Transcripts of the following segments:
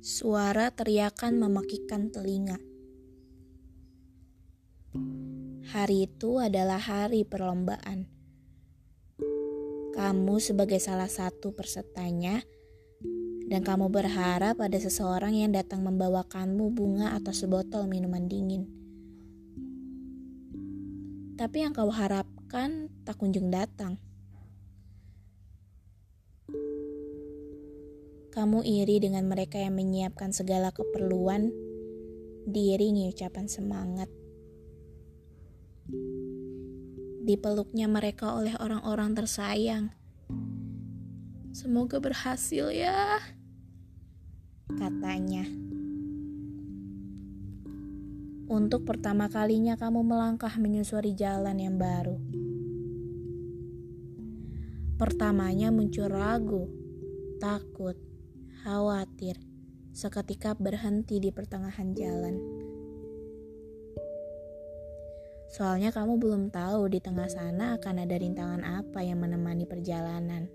Suara teriakan memekikkan telinga. Hari itu adalah hari perlombaan. Kamu sebagai salah satu pesertanya dan kamu berharap ada seseorang yang datang membawakanmu bunga atau sebotol minuman dingin. Tapi yang kau harapkan tak kunjung datang. Kamu iri dengan mereka yang menyiapkan segala keperluan, diiringi ucapan semangat. Dipeluknya mereka oleh orang-orang tersayang. Semoga berhasil ya, katanya. Untuk pertama kalinya kamu melangkah menyusuri jalan yang baru. Pertamanya muncul ragu, takut, khawatir, seketika berhenti di pertengahan jalan. Soalnya kamu belum tahu di tengah sana akan ada rintangan apa yang menemani perjalanan.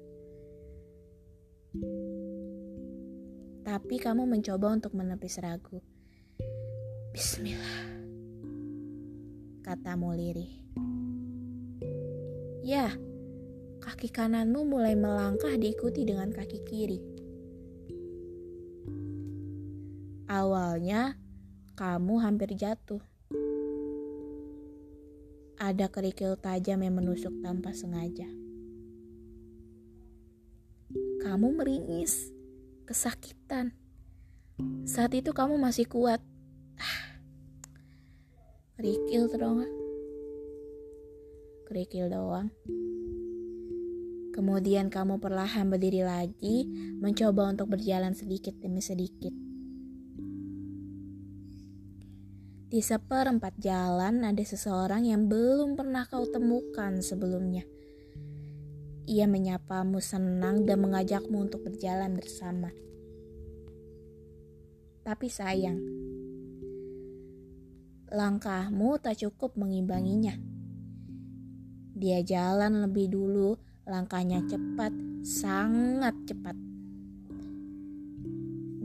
Tapi kamu mencoba untuk menepis ragu. Bismillah, katamu lirih. Ya, kaki kananmu mulai melangkah diikuti dengan kaki kiri. Awalnya kamu hampir jatuh. Ada kerikil tajam yang menusuk tanpa sengaja. Kamu meringis, kesakitan. Saat itu kamu masih kuat. Ah, kerikil doang. Kerikil doang. Kemudian kamu perlahan berdiri lagi, mencoba untuk berjalan sedikit demi sedikit. Di seperempat jalan ada seseorang yang belum pernah kau temukan sebelumnya. Ia menyapamu senang dan mengajakmu untuk berjalan bersama. Tapi sayang, langkahmu tak cukup mengimbanginya. Dia jalan lebih dulu, langkahnya cepat, sangat cepat.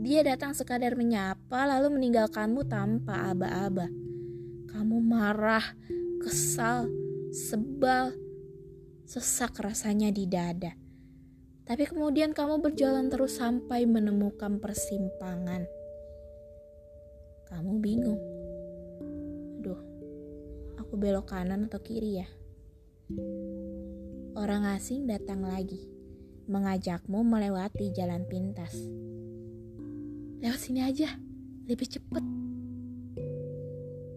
Dia datang sekadar menyapa lalu meninggalkanmu tanpa aba-aba. Kamu marah, kesal, sebal, sesak rasanya di dada. Tapi kemudian kamu berjalan terus sampai menemukan persimpangan. Kamu bingung. Duh, aku belok kanan atau kiri ya? Orang asing datang lagi, mengajakmu melewati jalan pintas. Lewat sini aja, lebih cepet.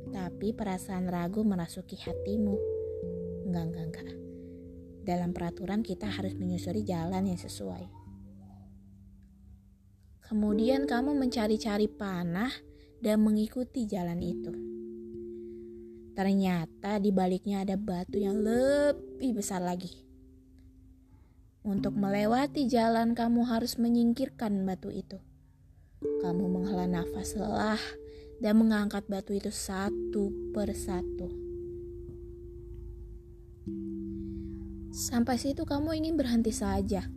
Tapi perasaan ragu merasuki hatimu. Enggak, enggak, enggak. Dalam peraturan kita harus menyusuri jalan yang sesuai. Kemudian kamu mencari-cari panah dan mengikuti jalan itu. Ternyata di baliknya ada batu yang lebih besar lagi. Untuk melewati jalan, kamu harus menyingkirkan batu itu. Kamu menghela nafas lelah dan mengangkat batu itu satu persatu. Sampai situ kamu ingin berhenti saja.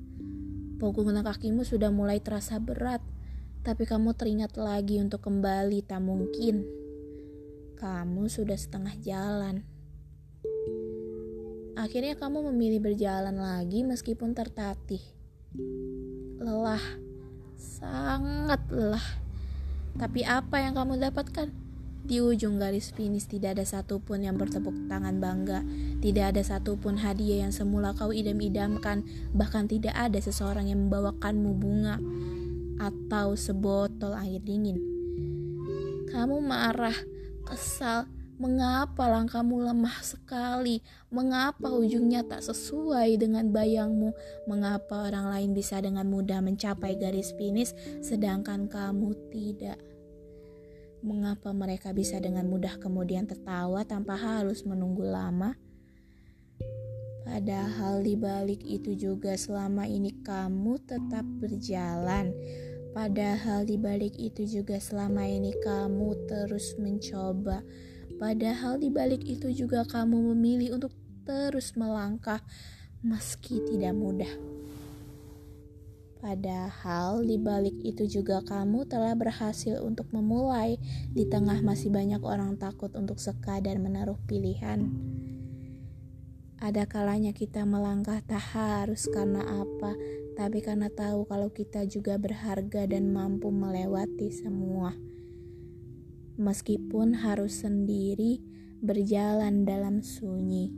Punggung kakimu sudah mulai terasa berat, tapi kamu teringat lagi untuk kembali tak mungkin. Kamu sudah setengah jalan. Akhirnya kamu memilih berjalan lagi meskipun tertatih. Lelah sangat lelah. Tapi apa yang kamu dapatkan? Di ujung garis finish tidak ada satupun yang bertepuk tangan bangga, tidak ada satupun hadiah yang semula kau idam-idamkan, bahkan tidak ada seseorang yang membawakanmu bunga atau sebotol air dingin. Kamu marah, kesal, Mengapa langkahmu lemah sekali? Mengapa ujungnya tak sesuai dengan bayangmu? Mengapa orang lain bisa dengan mudah mencapai garis finish sedangkan kamu tidak? Mengapa mereka bisa dengan mudah kemudian tertawa tanpa harus menunggu lama? Padahal di balik itu juga selama ini kamu tetap berjalan. Padahal di balik itu juga selama ini kamu terus mencoba Padahal di balik itu juga kamu memilih untuk terus melangkah meski tidak mudah. Padahal di balik itu juga kamu telah berhasil untuk memulai di tengah masih banyak orang takut untuk sekadar menaruh pilihan. Ada kalanya kita melangkah tak harus karena apa, tapi karena tahu kalau kita juga berharga dan mampu melewati semua. Meskipun harus sendiri berjalan dalam sunyi.